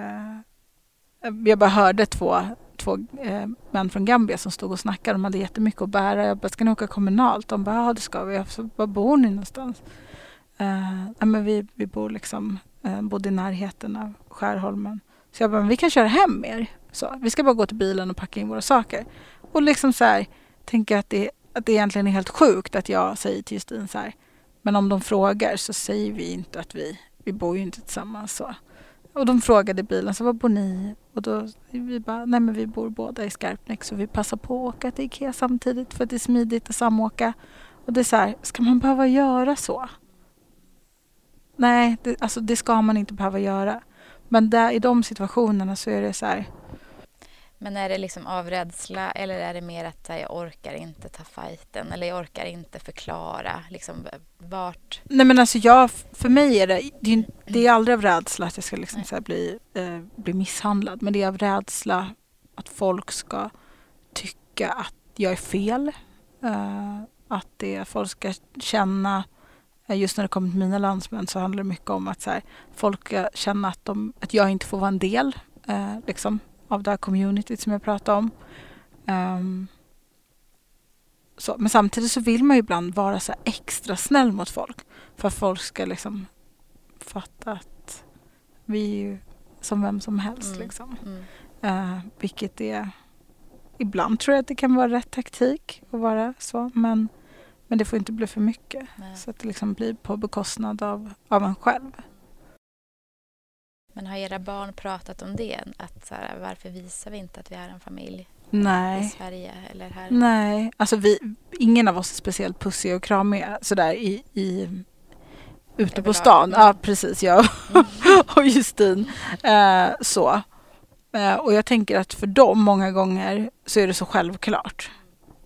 jag bara hörde två två eh, män från Gambia som stod och snackade. De hade jättemycket att bära. Jag bara, ska ni åka kommunalt? De bara, ja det ska vi. Så, var bor ni någonstans? Eh, ja, men vi, vi bor liksom, eh, bodde i närheten av Skärholmen. Så jag bara, men vi kan köra hem er. Så, vi ska bara gå till bilen och packa in våra saker. Och liksom så här, tänker att det, att det egentligen är helt sjukt att jag säger till Justin så här, men om de frågar så säger vi inte att vi, vi bor ju inte tillsammans. Så. Och de frågade i bilen, så var bor ni? Och då vi bara, nej men vi bor båda i Skarpnäck så vi passar på att åka till Ikea samtidigt för att det är smidigt att samåka. Och det är så här, ska man behöva göra så? Nej, det, alltså det ska man inte behöva göra. Men där, i de situationerna så är det så här, men är det liksom av rädsla eller är det mer att jag orkar inte ta fighten eller jag orkar inte förklara liksom vart? Nej men alltså jag, för mig är det, det är, det är aldrig av rädsla att jag ska liksom så bli, eh, bli misshandlad men det är av rädsla att folk ska tycka att jag är fel. Eh, att det, folk ska känna eh, Just när det kommer till mina landsmän så handlar det mycket om att så här, folk ska känna att, de, att jag inte får vara en del. Eh, liksom av det här communityt som jag pratade om. Um, så, men samtidigt så vill man ju ibland vara så extra snäll mot folk för att folk ska liksom fatta att vi är ju som vem som helst. Mm. Liksom. Mm. Uh, vilket är... Ibland tror jag att det kan vara rätt taktik att vara så men, men det får inte bli för mycket. Nej. Så att det liksom blir på bekostnad av, av en själv. Men har era barn pratat om det? Att så här, varför visar vi inte att vi är en familj Nej. i Sverige eller här? Nej, alltså vi, ingen av oss är speciellt pussiga och kramiga sådär i, i ute på stan. Ja, precis. Jag mm. <laughs> och Justin. Eh, så. Eh, och jag tänker att för dem många gånger så är det så självklart.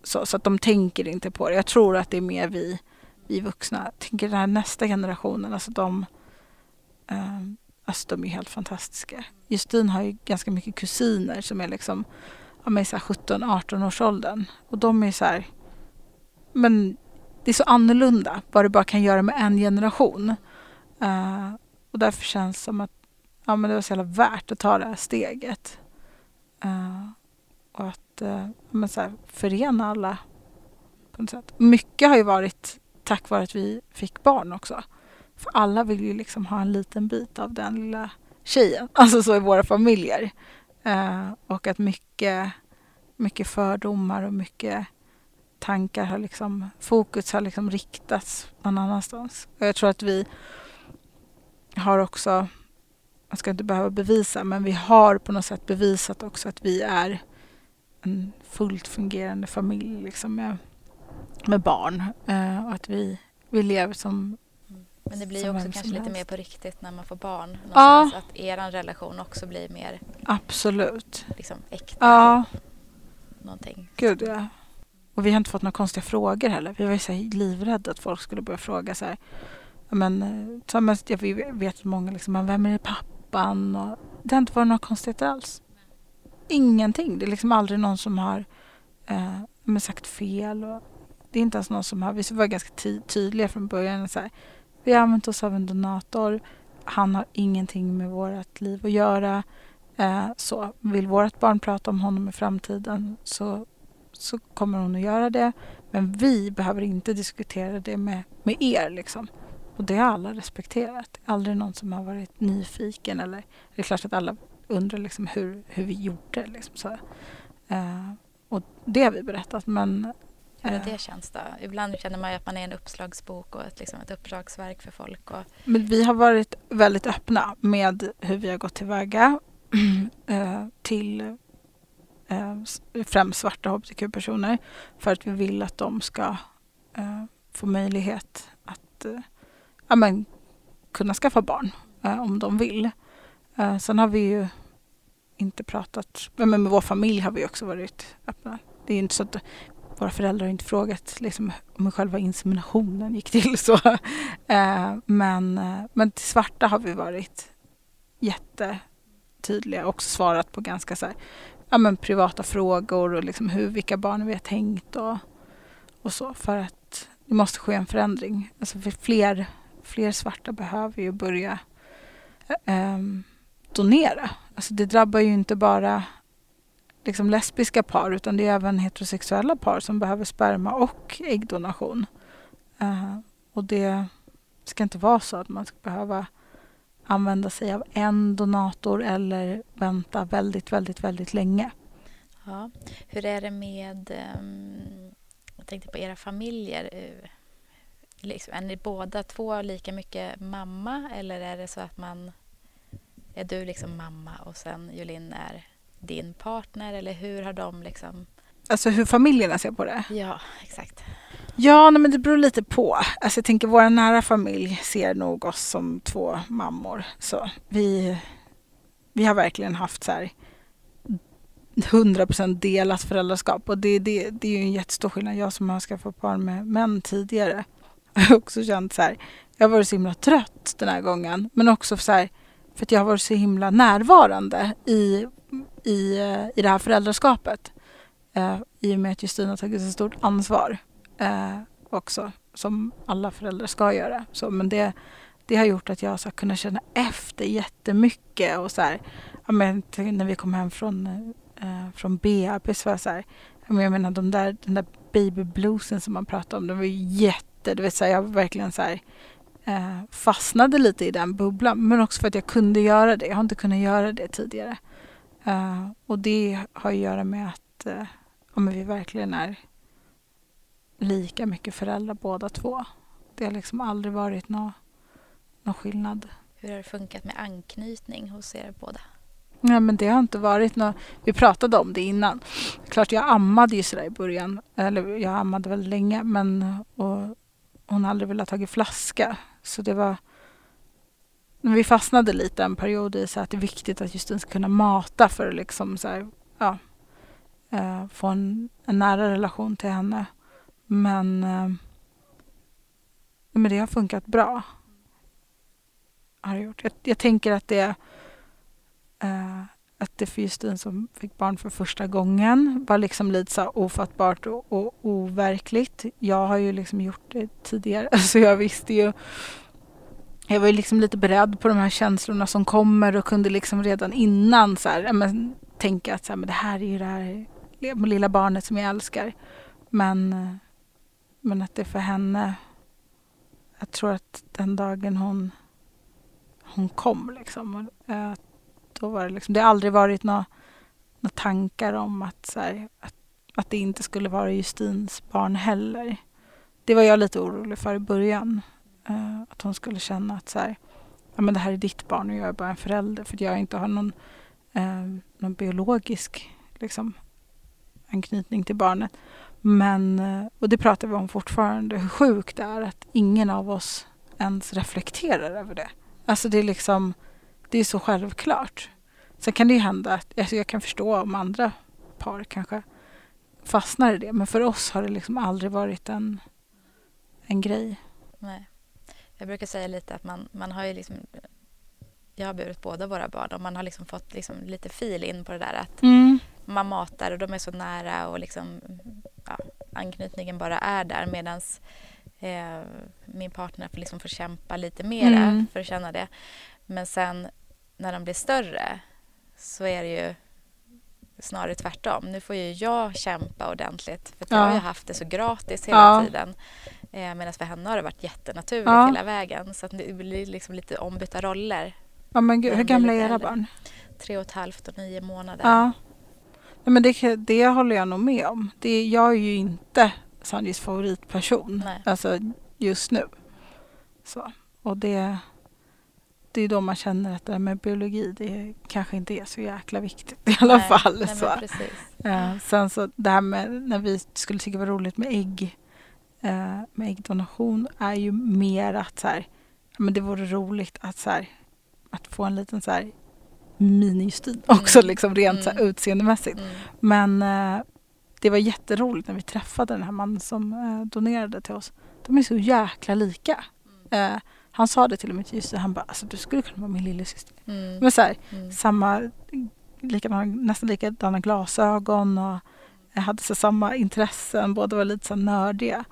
Så, så att de tänker inte på det. Jag tror att det är mer vi, vi vuxna. Jag tänker den här nästa generationen, alltså de, eh, alltså de är helt fantastiska. Justin har ju ganska mycket kusiner som är liksom ja, 17-18 års åldern. Och de är så här, men det är så annorlunda vad du bara kan göra med en generation. Uh, och därför känns det som att ja, men det var så jävla värt att ta det här steget. Uh, och att uh, men så här, förena alla på något sätt. Mycket har ju varit tack vare att vi fick barn också. För alla vill ju liksom ha en liten bit av den lilla tjejen. <laughs> Alltså så i våra familjer. Uh, och att mycket, mycket fördomar och mycket tankar har liksom, fokus har liksom riktats någon annanstans. Och jag tror att vi har också, man ska inte behöva bevisa, men vi har på något sätt bevisat också att vi är en fullt fungerande familj liksom med, med barn. Uh, och att vi, vi lever som men det blir ju också kanske lite mer på riktigt när man får barn. Ja. Att er relation också blir mer Absolut. Liksom, äkta. Ja. Någonting. Gud ja. Och vi har inte fått några konstiga frågor heller. Vi var ju så livrädda att folk skulle börja fråga så här. Men, eh, så, jag vet många liksom, men vem är pappan? Och det har inte varit några konstigheter alls. Ingenting. Det är liksom aldrig någon som har eh, sagt fel. Och det är inte ens någon som har, vi var ganska tydliga från början. Så här, vi har använt oss av en donator. Han har ingenting med vårt liv att göra. Eh, så vill vårt barn prata om honom i framtiden så, så kommer hon att göra det. Men vi behöver inte diskutera det med, med er. Liksom. Och det har alla respekterat. Aldrig någon som har varit nyfiken. Eller, det är klart att alla undrar liksom hur, hur vi gjorde. Liksom, så. Eh, och det har vi berättat. Men hur det känns då? Ibland känner man ju att man är en uppslagsbok och ett, liksom ett uppslagsverk för folk. Och... Men vi har varit väldigt öppna med hur vi har gått tillväga <clears throat> eh, till eh, främst svarta hbtq-personer för att vi vill att de ska eh, få möjlighet att ja, men, kunna skaffa barn om de vill. sen har vi ju inte pratat, men med vår familj har vi också varit öppna. Det är inte så att våra föräldrar har inte frågat liksom, om hur själva inseminationen gick till. Så. <laughs> Eh, men, eh, men till svarta har vi varit jättetydliga och också svarat på ganska så här, ja, men privata frågor och liksom hur, vilka barn vi har tänkt och, och så. För att det måste ske en förändring. Alltså för fler, fler svarta behöver ju börja eh, ehm, donera. Alltså det drabbar ju inte bara liksom lesbiska par utan det är även heterosexuella par som behöver sperma och äggdonation. Uh, och det ska inte vara så att man ska behöva använda sig av en donator eller vänta väldigt, väldigt, väldigt länge. Ja. Hur är det med, um, jag tänkte på era familjer. Eh, liksom, är ni båda två lika mycket mamma eller är det så att man är du liksom mamma och sen Jolin är din partner eller hur har de liksom... Alltså hur familjerna ser på det? Ja, exakt. Ja, nej, men det beror lite på. Alltså jag tänker vår nära familj ser nog oss som två mammor. Så vi, vi har verkligen haft så här 100% delat föräldraskap och det, det, det är ju en jättestor skillnad. Jag som har skaffat barn med män tidigare har också känt så här, jag har varit så himla trött den här gången men också så här, för att jag har varit så himla närvarande i i, i det här föräldraskapet. Eh, I och med att Justina har tagit så stort ansvar eh, också, som alla föräldrar ska göra. Så, men det, det har gjort att jag har kunnat känna efter jättemycket. Och så här, ja, men, när vi kom hem från, eh, från BAP så var jag så här, jag menar de där, den där babybluesen som man pratar om, den var ju jätte, du vet, så här, jag var verkligen så här, eh, fastnade lite i den bubblan. Men också för att jag kunde göra det. Jag har inte kunnat göra det tidigare. Uh, och det har att göra med att uh, ja, vi verkligen är lika mycket föräldrar båda två. Det har liksom aldrig varit någon nå skillnad. Hur har det funkat med anknytning hos er båda? Nej, men det har inte varit något. Vi pratade om det innan. Klart, jag ammade ju sådär i början. Eller jag ammade väldigt länge, men och hon har aldrig velat ta flaska. Så det var vi fastnade lite en period i så att det är viktigt att Justin ska kunna mata för liksom så här, ja, eh, få en, en nära relation till henne. Men, eh, men det har funkat bra. Har det gjort. Jag, jag tänker att det eh, att det för Justin som fick barn för första gången var liksom lite så ofattbart och, och overkligt. Jag har ju liksom gjort det tidigare <laughs> så jag visste ju jag var ju liksom lite beredd på de här känslorna som kommer och kunde liksom redan innan så här, men, tänka att så här, men det här är ju det här lilla barnet som jag älskar. Men, men att det för henne, jag tror att den dagen hon, hon kom liksom, att då var det liksom, det har aldrig varit några, några tankar om att, så här, att, att det inte skulle vara Justins barn heller. Det var jag lite orolig för i början. Uh, att hon skulle känna att så här, ja, men det här är ditt barn och jag är bara en förälder för att jag inte har någon, uh, någon biologisk liksom, anknytning till barnet. Men, uh, och det pratar vi om fortfarande, hur sjukt det är att ingen av oss ens reflekterar över det. Alltså det är liksom, det är så självklart. Sen kan det ju hända att alltså jag kan förstå om andra par kanske fastnar i det. Men för oss har det liksom aldrig varit en, en grej. Nej. Jag brukar säga lite att man, man har ju liksom jag har burit båda våra barn och man har liksom fått liksom lite fil in på det där att mm. man matar och de är så nära och liksom, ja, anknytningen bara är där medan eh, min partner får, liksom får kämpa lite mera mm. för att känna det. Men sen när de blir större så är det ju snarare tvärtom. Nu får ju jag kämpa ordentligt för ja. jag har ju haft det så gratis hela ja. tiden. Eh, Medan för henne har det varit jättenaturligt ja. hela vägen. Så att det blir liksom lite ombytta roller. Ja, men gud, hur gamla är era barn? Tre och ett halvt och nio månader. Ja. ja men det, det håller jag nog med om. Det, jag är ju inte Sanjis favoritperson Nej. alltså just nu. Så. Och det det är då man känner att det här med biologi det kanske inte är så jäkla viktigt i alla nej, fall. Nej, så. Uh, sen så det här med när vi skulle tycka var roligt med ägg uh, med äggdonation är ju mer att så här, men det vore roligt att så här, att få en liten så här mini-Justin också mm. liksom rent mm. så här, mm. utseendemässigt. Mm. Men uh, det var jätteroligt när vi träffade den här mannen som donerade till oss. De är så jäkla lika. Mm. Han sa det till och med till Jussi, han bara alltså du skulle kunna vara min lillasyster. Mm. Men så här, mm. samma, likadana, nästan likadana glasögon och hade så samma intressen, båda var lite så nördiga.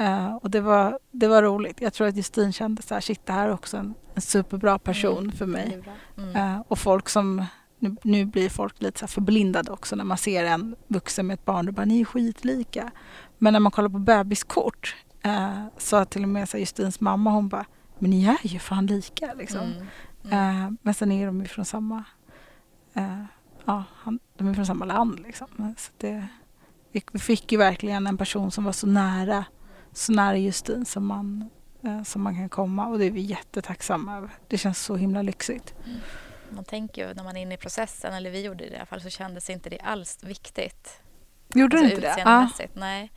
Uh, och det var, det var roligt. Jag tror att Justin kände så här, shit det här är också en, en superbra person mm. för mig. Mm. Uh, och folk som, nu, nu, blir folk lite så förblindade också när man ser en vuxen med ett barn och bara ni är skitlika. Men när man kollar på bebiskort uh, så till och med så Justins mamma hon bara men ni är ju fan lika liksom. Mm. Mm. Uh, men sen är de ju från samma, uh, ja, han, de är från samma land liksom. Så det, vi, vi fick ju verkligen en person som var så nära, så nära Justin som man, uh, som man kan komma och det är vi jättetacksamma över. Det känns så himla lyxigt. Mm. Man tänker ju när man är inne i processen, eller vi gjorde det i alla fall, så kändes inte det alls viktigt. Gjorde alltså, inte det? Ah. Nej.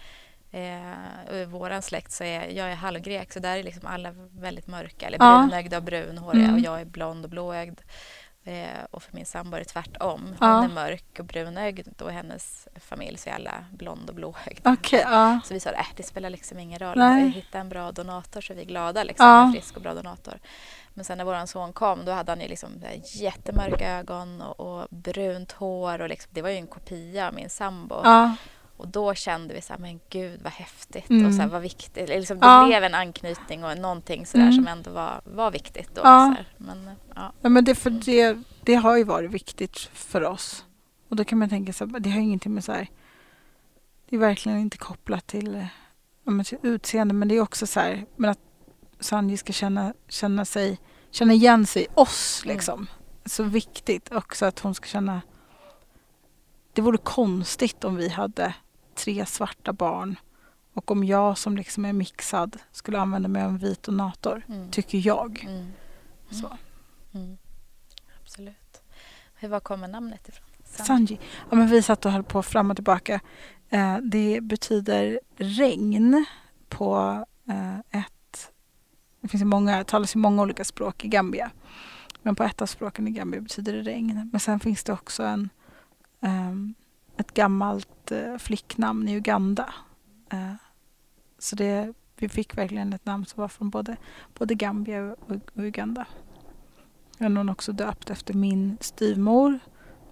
Eh, I vår släkt så är jag är halvgrek så där är liksom alla väldigt mörka eller brunögda och brunhåriga mm. och jag är blond och blåögd. Eh, och för min sambo är det tvärtom. Hon ja. är mörk och brunögd och hennes familj så är alla blond och blåögda. Okay, ja. Så vi sa att äh, det spelar liksom ingen roll. Nej. Vi hittar en bra donator så är vi glada. Liksom, ja. En frisk och bra donator. Men sen när vår son kom då hade han ju liksom jättemörka ögon och, och brunt hår. Och liksom, det var ju en kopia av min sambo. Ja. Och då kände vi så här, men gud vad häftigt mm. och så här, vad viktigt. Liksom, det ja. blev en anknytning och någonting så där mm. som ändå var, var viktigt då. Ja. Men, ja. ja. men det, för det, det har ju varit viktigt för oss. Och då kan man tänka så här, det har ingenting med så här, det är verkligen inte kopplat till, till utseende men det är också så här, men att Sanji ska känna, känna sig, känna igen sig i oss mm. liksom. Mm. Så viktigt också att hon ska känna det vore konstigt om vi hade tre svarta barn och om jag som liksom är mixad skulle använda mig av en vit donator, mm. tycker jag. Mm. mm. Så. Mm. Absolut. Hur var kommer namnet ifrån? Sanji. Sanji. Ja, men vi satt och höll på fram och tillbaka. Eh, det betyder regn på eh, ett... Det finns många, det talas i många olika språk i Gambia. Men på ett av språken i Gambia betyder det regn. Men sen finns det också en um, ett gammalt eh, flicknamn i Uganda. Eh, så det, vi fick verkligen ett namn som var från både, både Gambia och, Uganda. Den är också döpt efter min styvmor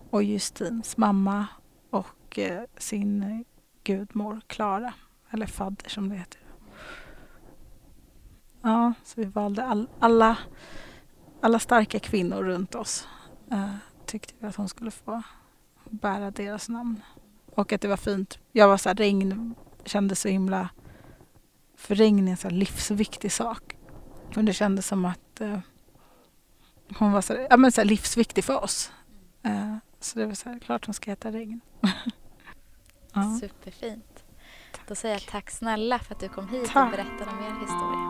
och Justins mamma och eh, sin gudmor Klara, eller fadder som det heter. Ja, så vi valde all, alla, alla starka kvinnor runt oss. Tyckte vi att hon skulle få bära deras namn. Och att det var fint. Jag var så här, regn kändes så himla... För regn är en så livsviktig sak. Och det kändes som att eh, hon var så, här, ja, men så livsviktig för oss. Eh, så det var så här, klart hon ska heta Regn. <laughs> ja. Superfint. Då säger jag tack snälla för att du kom hit tack. och berättade om er historia.